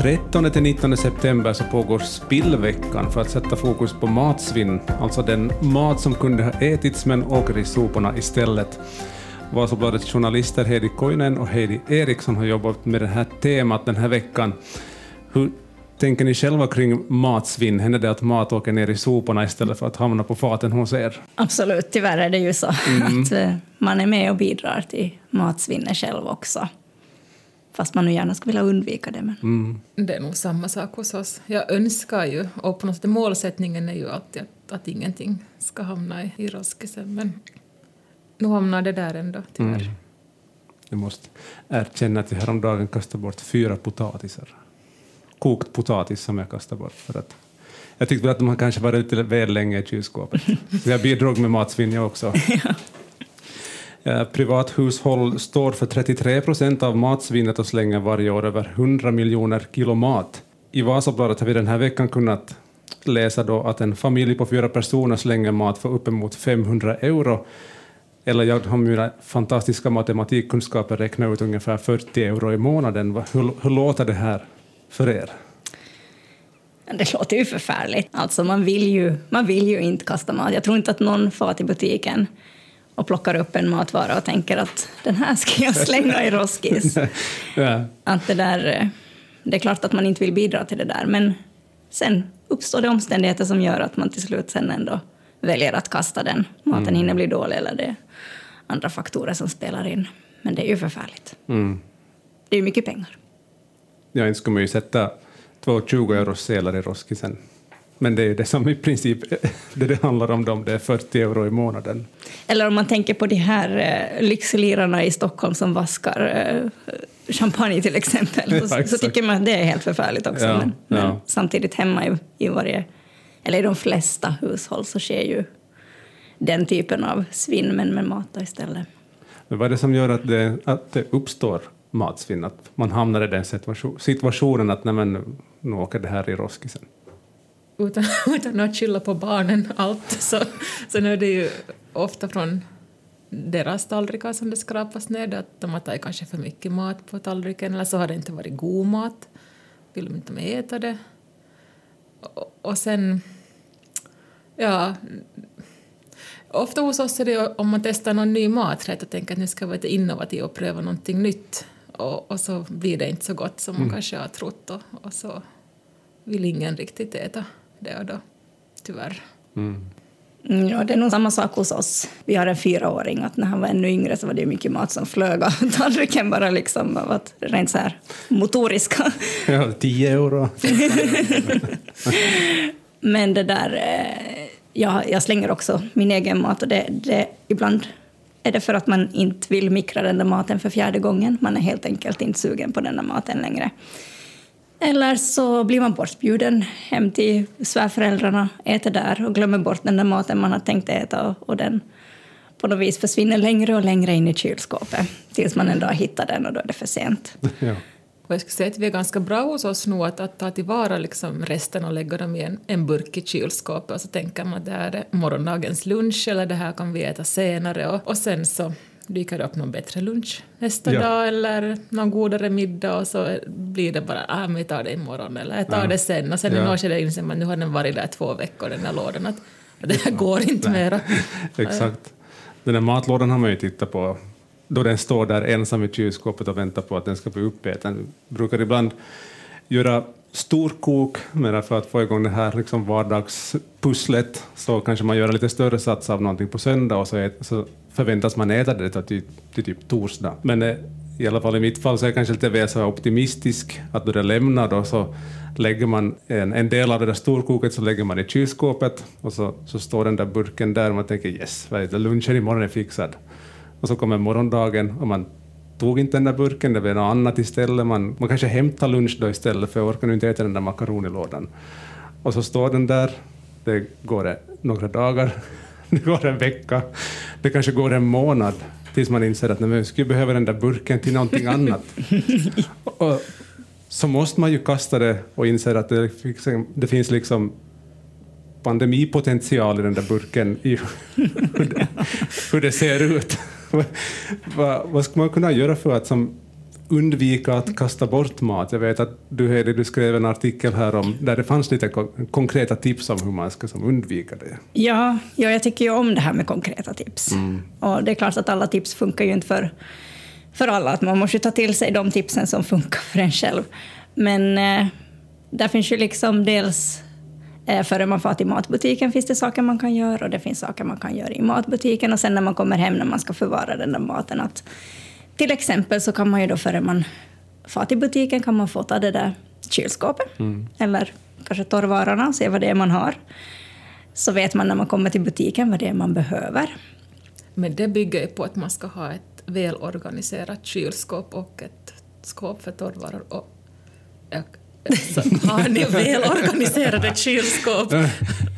13 till 19 september så pågår spillveckan för att sätta fokus på matsvinn, alltså den mat som kunde ha ätits men åker i soporna istället. Vasabladets journalister Heidi Koinen och Heidi Eriksson har jobbat med det här temat den här veckan. Hur tänker ni själva kring matsvinn? Händer det att mat åker ner i soporna istället för att hamna på faten hos er? Absolut, tyvärr är det ju så mm. att eh, man är med och bidrar till matsvinnet själv också. Fast man nu gärna skulle vilja undvika det. Men... Mm. Det är nog samma sak hos oss. Jag önskar ju, och på något sätt målsättningen är ju alltid att, att ingenting ska hamna i, i roskisen. Men nu hamnar det där ändå, tyvärr. Mm. Jag måste erkänna att jag häromdagen kastade bort fyra potatisar. Kokt potatis som jag kastade bort. För att jag tyckte att de kanske varit lite väl länge i kylskåpet. Så jag bidrog med matsvinn jag också. ja. Eh, privat privathushåll står för 33 procent av matsvinnet och slänger varje år över 100 miljoner kilo mat. I Vasabladet har vi den här veckan kunnat läsa då att en familj på fyra personer slänger mat för uppemot 500 euro. Eller jag har mina fantastiska matematikkunskaper räknat ut ungefär 40 euro i månaden. Hur, hur låter det här för er? Det låter ju förfärligt. Alltså man, vill ju, man vill ju inte kasta mat. Jag tror inte att någon far till butiken och plockar upp en matvara och tänker att den här ska jag slänga i roskis. ja. att det, där, eh, det är klart att man inte vill bidra till det där, men sen uppstår det omständigheter som gör att man till slut sen ändå väljer att kasta den. Maten mm. hinner bli dålig eller det är andra faktorer som spelar in. Men det är ju förfärligt. Mm. Det är ju mycket pengar. Ja, inte skulle man ju sätta två 20 euros sedlar i roskisen men det är det som i princip det, det handlar om, dem, det är 40 euro i månaden. Eller om man tänker på de här eh, lyxlirarna i Stockholm som vaskar eh, champagne till exempel, så, så, tycker man att det är helt förfärligt också. Ja, men, ja. men, samtidigt hemma i, i varje, eller i de flesta hushåll så sker ju den typen av svinn, men med mat istället. Men vad är det som gör att det, att det uppstår matsvinn, att man hamnar i den situationen att nej, men, nu åker det här i roskisen? Utan, utan att skylla på barnen allt, så, så nu är det ju ofta från deras tallrikar som det skrapas ner, att de har tagit kanske för mycket mat på tallriken, eller så har det inte varit god mat, vill de inte äta det. Och, och sen, ja, ofta hos oss är det om man testar någon ny maträtt och tänker att nu ska vara innovativa och pröva någonting nytt, och, och, så blir det inte så gott som man mm. kanske har trott, och, och så vill ingen riktigt äta det och då, tyvärr. Mm. mm. Ja, det är nog samma sak hos oss. Vi har en fyraåring, att när han var ännu yngre så var det mycket mat som flög av tallriken bara liksom av att rent så här motoriska. Ja, tio euro. Men det där, eh, ja, jag slänger också min egen mat och det, det, ibland är det för att man inte vill mikra den där maten för fjärde gången. Man är helt enkelt inte sugen på den där maten längre. Eller så blir man bortbjuden hem till svärföräldrarna, äter där och glömmer bort den där maten man har tänkt äta och den på något vis försvinner längre och längre in i kylskåpet tills man ändå har hittat den och då är det för sent. Ja. Och jag skulle säga att vi är ganska bra hos oss nu att, att ta tillvara liksom resten och lägga dem i en, en burk i kylskåpet och så tänker man att det här är morgondagens lunch eller det här kan vi äta senare och, och sen så dyker det upp någon bättre lunch nästa ja. dag eller någon godare middag och så blir det bara ah, vi tar det imorgon eller jag tar ja. det sen och sen ja. i något skede inser man nu har den varit där två veckor den här lådan att det här går inte mera. Exakt. Den här matlådan har man ju tittat på då den står där ensam i kylskåpet och väntar på att den ska bli uppäten. Jag brukar ibland göra storkok, men för att få igång det här liksom vardagspusslet så kanske man gör en lite större sats av någonting på söndag och så, ät, så förväntas man äta det till, till typ torsdag. Men eh, i alla fall i mitt fall så är jag kanske lite väl så optimistisk att då det lämnar då så lägger man en, en del av det där storkoket så lägger man i kylskåpet och så, så står den där burken där och man tänker yes, lunchen imorgon är fixad. Och så kommer morgondagen och man tog inte den där burken, det blev något annat istället. Man, man kanske hämtar lunch då istället för jag orkar inte äta den där makaronilådan. Och så står den där, det går det några dagar, det går en vecka, det kanske går en månad tills man inser att man skulle behöva den där burken till någonting annat. och, så måste man ju kasta det och inse att det, det finns liksom pandemipotential i den där burken, i hur, det, hur det ser ut. Vad, vad ska man kunna göra för att som undvika att kasta bort mat? Jag vet att du, Heidi, du skrev en artikel här om, där det fanns lite kon konkreta tips om hur man ska som, undvika det. Ja, ja, jag tycker ju om det här med konkreta tips. Mm. Och det är klart att alla tips funkar ju inte för, för alla, att man måste ta till sig de tipsen som funkar för en själv. Men eh, där finns ju liksom dels Före man far till matbutiken finns det saker man kan göra och det finns saker man kan göra i matbutiken och sen när man kommer hem när man ska förvara den där maten. Att till exempel så kan man ju då före man far till butiken kan man få ta det där kylskåpet mm. eller kanske torrvarorna och se vad det är man har. Så vet man när man kommer till butiken vad det är man behöver. Men det bygger ju på att man ska ha ett välorganiserat kylskåp och ett skåp för torrvaror. Och, så har ni välorganiserade kylskåp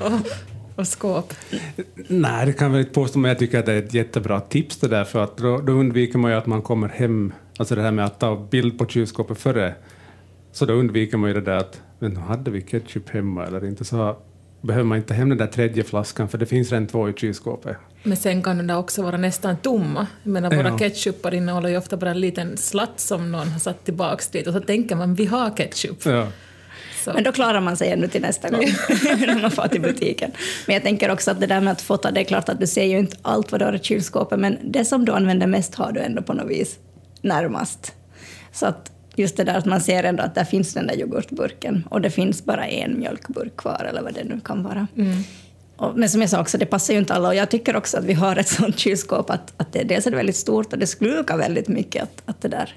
och, och skåp? Nej, det kan jag väl inte påstå, men jag tycker att det är ett jättebra tips det där, för att då, då undviker man ju att man kommer hem, alltså det här med att ta bild på kylskåpet före, så då undviker man ju det där att men hade vi ketchup hemma eller inte, så behöver man inte hem den där tredje flaskan, för det finns redan två i kylskåpet. Men sen kan de där också vara nästan tomma. Jag menar, våra ja. ketchupar innehåller ju ofta bara en liten slatt som någon har satt tillbaka dit, och så tänker man vi har ketchup. Ja. Så. Men då klarar man sig ännu till nästa gång när man får till butiken. Men jag tänker också att det där med att fota, det är klart att du ser ju inte allt vad du har i kylskåpet, men det som du använder mest har du ändå på något vis närmast. Så att just det där att man ser ändå att där finns den där yoghurtburken och det finns bara en mjölkburk kvar eller vad det nu kan vara. Mm. Men som jag sa också, det passar ju inte alla och jag tycker också att vi har ett sånt kylskåp att, att det, dels är det väldigt stort och det slukar väldigt mycket. Att, att det där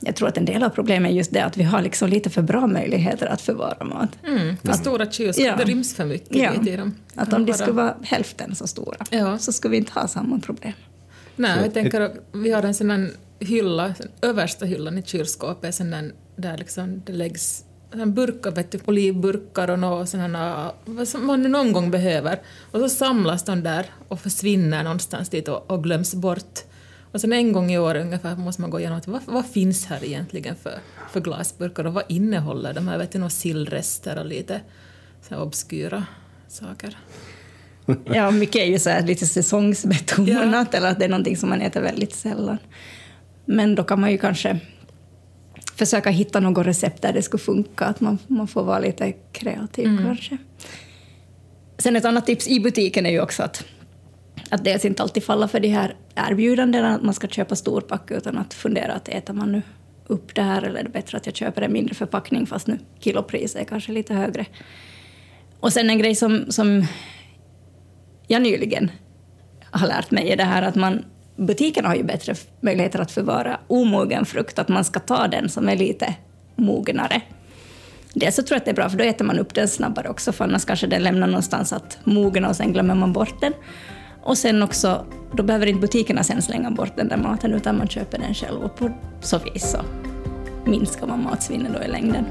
jag tror att en del av problemet är just det att vi har liksom lite för bra möjligheter att förvara mat. Mm, för stora kylskåp, ja. det ryms för mycket ja. i dem. Att om de skulle vara hälften så stora ja. så skulle vi inte ha samma problem. Nej, jag tänker att vi har en sån hylla, översta hyllan i kylskåpet, sen den, där liksom det läggs burkar, vet du, olivburkar och något sådana, vad som man någon gång behöver. Och så samlas de där och försvinner någonstans dit och, och glöms bort. Och sen en gång i år ungefär måste man gå igenom att vad, vad finns här egentligen för, för glasburkar och vad innehåller de här? Vet du, några sillrester och lite så obskyra saker. Ja, mycket är ju så här lite säsongsbetonat ja. eller att det är någonting som man äter väldigt sällan. Men då kan man ju kanske försöka hitta något recept där det skulle funka, att man, man får vara lite kreativ mm. kanske. Sen ett annat tips i butiken är ju också att att dels inte alltid falla för de här erbjudandena, att man ska köpa storpack, utan att fundera att äter man nu upp det här eller är det bättre att jag köper en mindre förpackning fast nu kilopriset är kanske lite högre. Och sen en grej som, som jag nyligen har lärt mig är det här att man butikerna har ju bättre möjligheter att förvara omogen frukt, att man ska ta den som är lite mognare. Dels så tror jag att det är bra, för då äter man upp den snabbare också, för annars kanske den lämnar någonstans att mogna och sen glömmer man bort den. Och sen också, då behöver inte butikerna sen slänga bort den där maten, utan man köper den själv och på så vis så minskar man matsvinnet då i längden.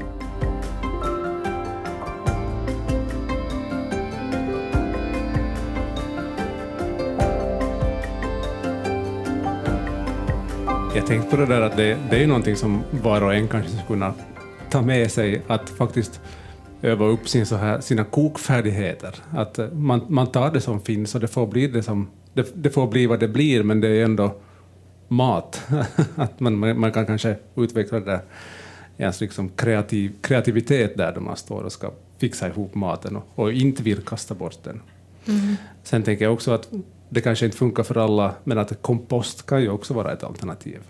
Jag tänkte på det där att det, det är någonting som var och en kanske skulle kunna ta med sig, att faktiskt öva upp sin så här, sina kokfärdigheter. Att eh, man, man tar det som finns och det får bli det som det, det får bli vad det blir, men det är ändå mat. att man, man kan kanske utveckla det där, ens liksom kreativ, kreativitet där då man står och ska fixa ihop maten och, och inte vill kasta bort den. Mm. Sen tänker jag också att det kanske inte funkar för alla, men att kompost kan ju också vara ett alternativ.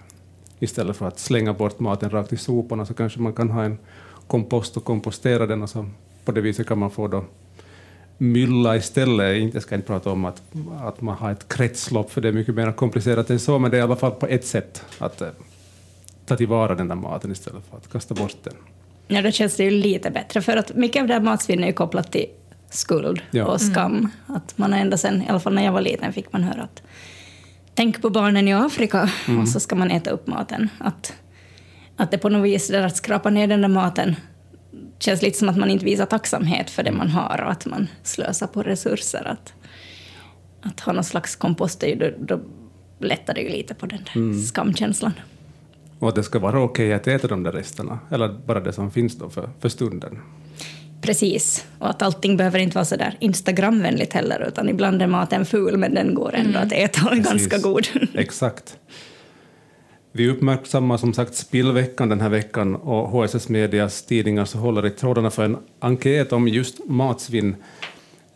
Istället för att slänga bort maten rakt i soporna så kanske man kan ha en kompost och kompostera den och så på det viset kan man få då mylla istället. Jag ska inte prata om att, att man har ett kretslopp, för det är mycket mer komplicerat än så, men det är i alla fall på ett sätt att eh, ta tillvara den där maten istället för att kasta bort den. Ja, då känns det ju lite bättre, för att mycket av det här matsvinnet är kopplat till skuld ja. och skam. Mm. Att man ända sen, i alla fall när jag var liten, fick man höra att tänk på barnen i Afrika mm. och så ska man äta upp maten. Att, att det på något vis, där att skrapa ner den där maten känns lite som att man inte visar tacksamhet för det man har och att man slösar på resurser. Att, att ha någon slags kompost, då, då lättar det ju lite på den där mm. skamkänslan. Och att det ska vara okej att äta de där resterna, eller bara det som finns då för, för stunden. Precis, och att allting behöver inte vara så där Instagramvänligt heller, utan ibland är maten ful men den går ändå mm. att äta och är ganska god. Exakt. Vi uppmärksammar som sagt spillveckan den här veckan och HSS Medias tidningar så håller i trådarna för en enkät om just matsvinn.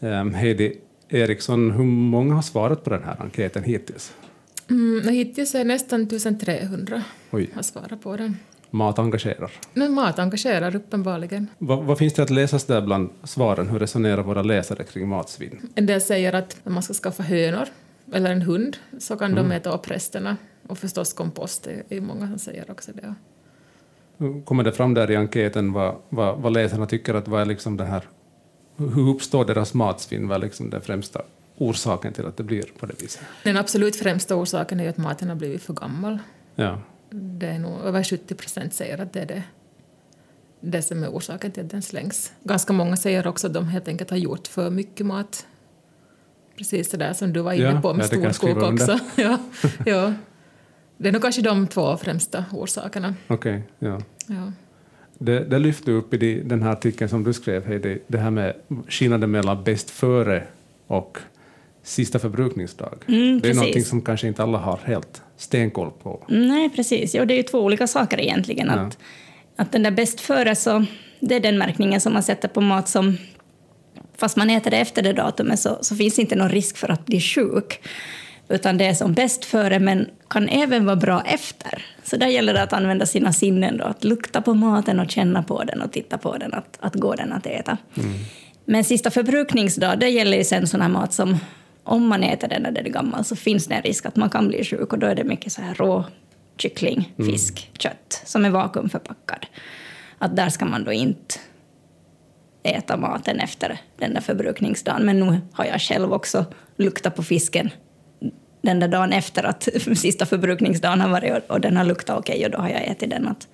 Um, Heidi Eriksson, hur många har svarat på den här enkäten hittills? Mm, hittills är nästan 1300 Oj. har svarat på den. Mat engagerar? Men mat engagerar uppenbarligen. Vad, vad finns det att läsa där bland svaren? Hur resonerar våra läsare kring matsvinn? En del säger att man ska skaffa hönor eller en hund så kan mm. de äta upp resterna. Och förstås kompost är det många som säger också det. Kommer det fram där i enkäten vad, vad, vad läsarna tycker att vad är liksom det här, hur uppstår deras matsvinn? Vad är liksom den främsta orsaken till att det blir på det viset? Den absolut främsta orsaken är att maten har blivit för gammal. Ja. Det är nog över 70 procent säger att det är det, det som är orsaken till att den slängs. Ganska många säger också att de helt enkelt har gjort för mycket mat. Precis det där som du var inne ja, på med storkok också. ja, ja. Det är nog kanske de två främsta orsakerna. Okej, okay, ja. ja. Det, det lyfte upp i den här artikeln som du skrev, Heidi, det här med skillnaden mellan bäst före och sista förbrukningsdag. Mm, det är någonting som kanske inte alla har helt stenkoll på. Nej, precis. Jo, det är ju två olika saker egentligen. Ja. Att, att den där bäst före, så det är den märkningen som man sätter på mat som fast man äter det efter det datumet så, så finns inte någon risk för att bli sjuk. Utan det är som bäst före, men kan även vara bra efter. Så där gäller det att använda sina sinnen, då, att lukta på maten och känna på den och titta på den, att, att gå den att äta. Mm. Men sista förbrukningsdag, det gäller ju sen sån här mat som om man äter den när den är gammal så finns det en risk att man kan bli sjuk och då är det mycket så här rå kyckling, mm. fisk, mm. kött som är vakuumförpackad. Att där ska man då inte äta maten efter den där förbrukningsdagen. Men nu har jag själv också luktat på fisken den där dagen efter att sista förbrukningsdagen har varit och den har luktat okej okay, och då har jag ätit den. Att,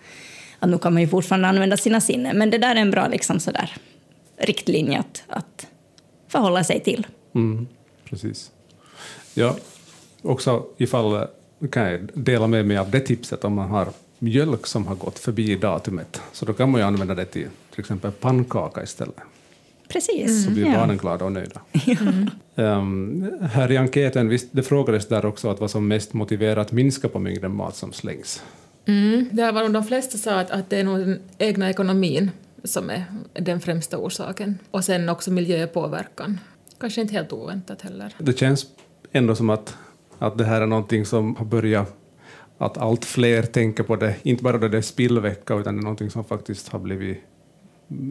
att nu kan man ju fortfarande använda sina sinnen. Men det där är en bra liksom sådär, riktlinje att, att förhålla sig till. Mm precis. Ja, också ifall kan jag dela med mig av det tipset om man har mjölk som har gått förbi datumet, så då kan man ju använda det till till exempel pannkaka istället. Precis. Så blir mm, barnen glada och nöjda. Mm. Um, här i enkäten visst, det frågades där också att vad som mest motiverar att minska på mängden mat som slängs. Mm, det var nog de flesta sa att, att det är nog den egna ekonomin som är den främsta orsaken. Och sen också miljöpåverkan. Kanske inte helt oväntat heller. Det känns ändå som att, att det här är någonting som har börjat att allt fler tänker på det, inte bara då det är spillvecka, utan det är någonting som faktiskt har blivit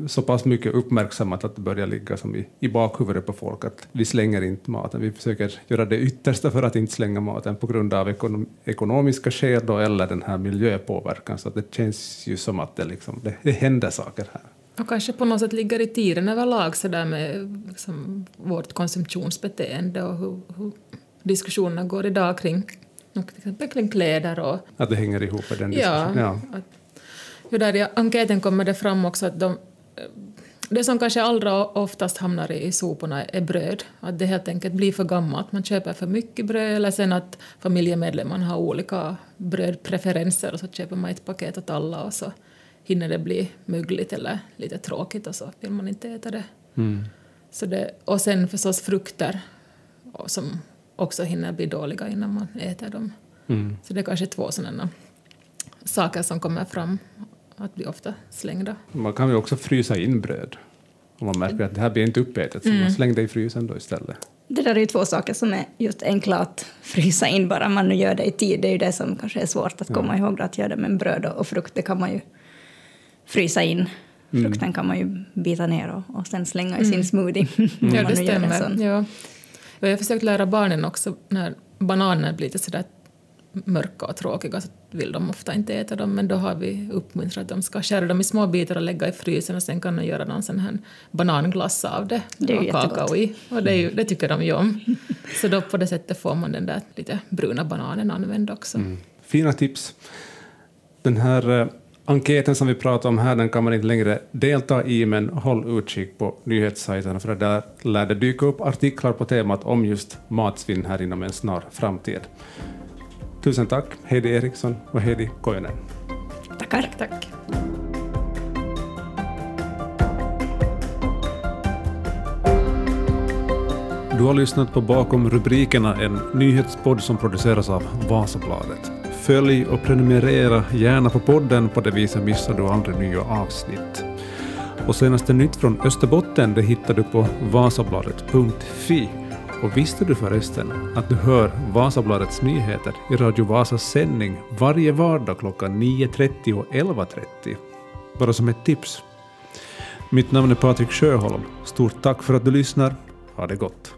så pass mycket uppmärksammat att det börjar ligga som i, i bakhuvudet på folk att vi slänger inte maten. Vi försöker göra det yttersta för att inte slänga maten på grund av ekonom, ekonomiska skäl då, eller den här miljöpåverkan. Så det känns ju som att det, liksom, det, det händer saker här. Och kanske på något sätt ligger i tiden överlag så där med liksom, vårt konsumtionsbeteende och hur, hur diskussionerna går idag kring till exempel kring kläder och... Att det hänger ihop med den diskussionen? Ja. ja. Att, där I enkäten kommer det fram också att de, det som kanske allra oftast hamnar i soporna är bröd. Att det helt enkelt blir för gammalt. Man köper för mycket bröd eller sen att familjemedlemmarna har olika brödpreferenser och så köper man ett paket åt alla och så hinner det bli mögligt eller lite tråkigt och så vill man inte äta det. Mm. Så det och sen förstås frukter som också hinner bli dåliga innan man äter dem. Mm. Så det är kanske två sådana saker som kommer fram att bli ofta slängda. Man kan ju också frysa in bröd om man märker att det här blir inte uppätet, så mm. man slänger det i frysen då istället. Det där är ju två saker som är just enkla att frysa in bara man nu gör det i tid. Det är ju det som kanske är svårt att komma ja. ihåg, att göra det med bröd och frukt, det kan man ju frysa in. Mm. Frukten kan man ju bita ner och, och sen slänga i sin mm. smoothie. Mm. Ja, det stämmer. Ja. Jag har försökt lära barnen också när bananer blir lite sådär mörka och tråkiga så vill de ofta inte äta dem men då har vi uppmuntrat att de ska skära dem i små bitar och lägga i frysen och sen kan de göra någon sån här bananglass av det. Det är ju kakao i. Och det, är ju, det tycker de ju om. Så då på det sättet får man den där lite bruna bananen använd också. Mm. Fina tips. Den här eh, Enkäten som vi pratar om här den kan man inte längre delta i, men håll utkik på nyhetssajterna för där lär det dyka upp artiklar på temat om just matsvinn här inom en snar framtid. Tusen tack, Heidi Eriksson och Heidi Kojonen. Tackar. Tack. Du har lyssnat på Bakom rubrikerna, en nyhetspodd som produceras av Vasabladet. Följ och prenumerera gärna på podden, på det viset missar du aldrig nya avsnitt. Och senaste nytt från Österbotten det hittar du på vasabladet.fi. Och visste du förresten att du hör Vasabladets nyheter i Radio Vasas sändning varje vardag klockan 9.30 och 11.30? Bara som ett tips. Mitt namn är Patrik Sjöholm. Stort tack för att du lyssnar. Ha det gott.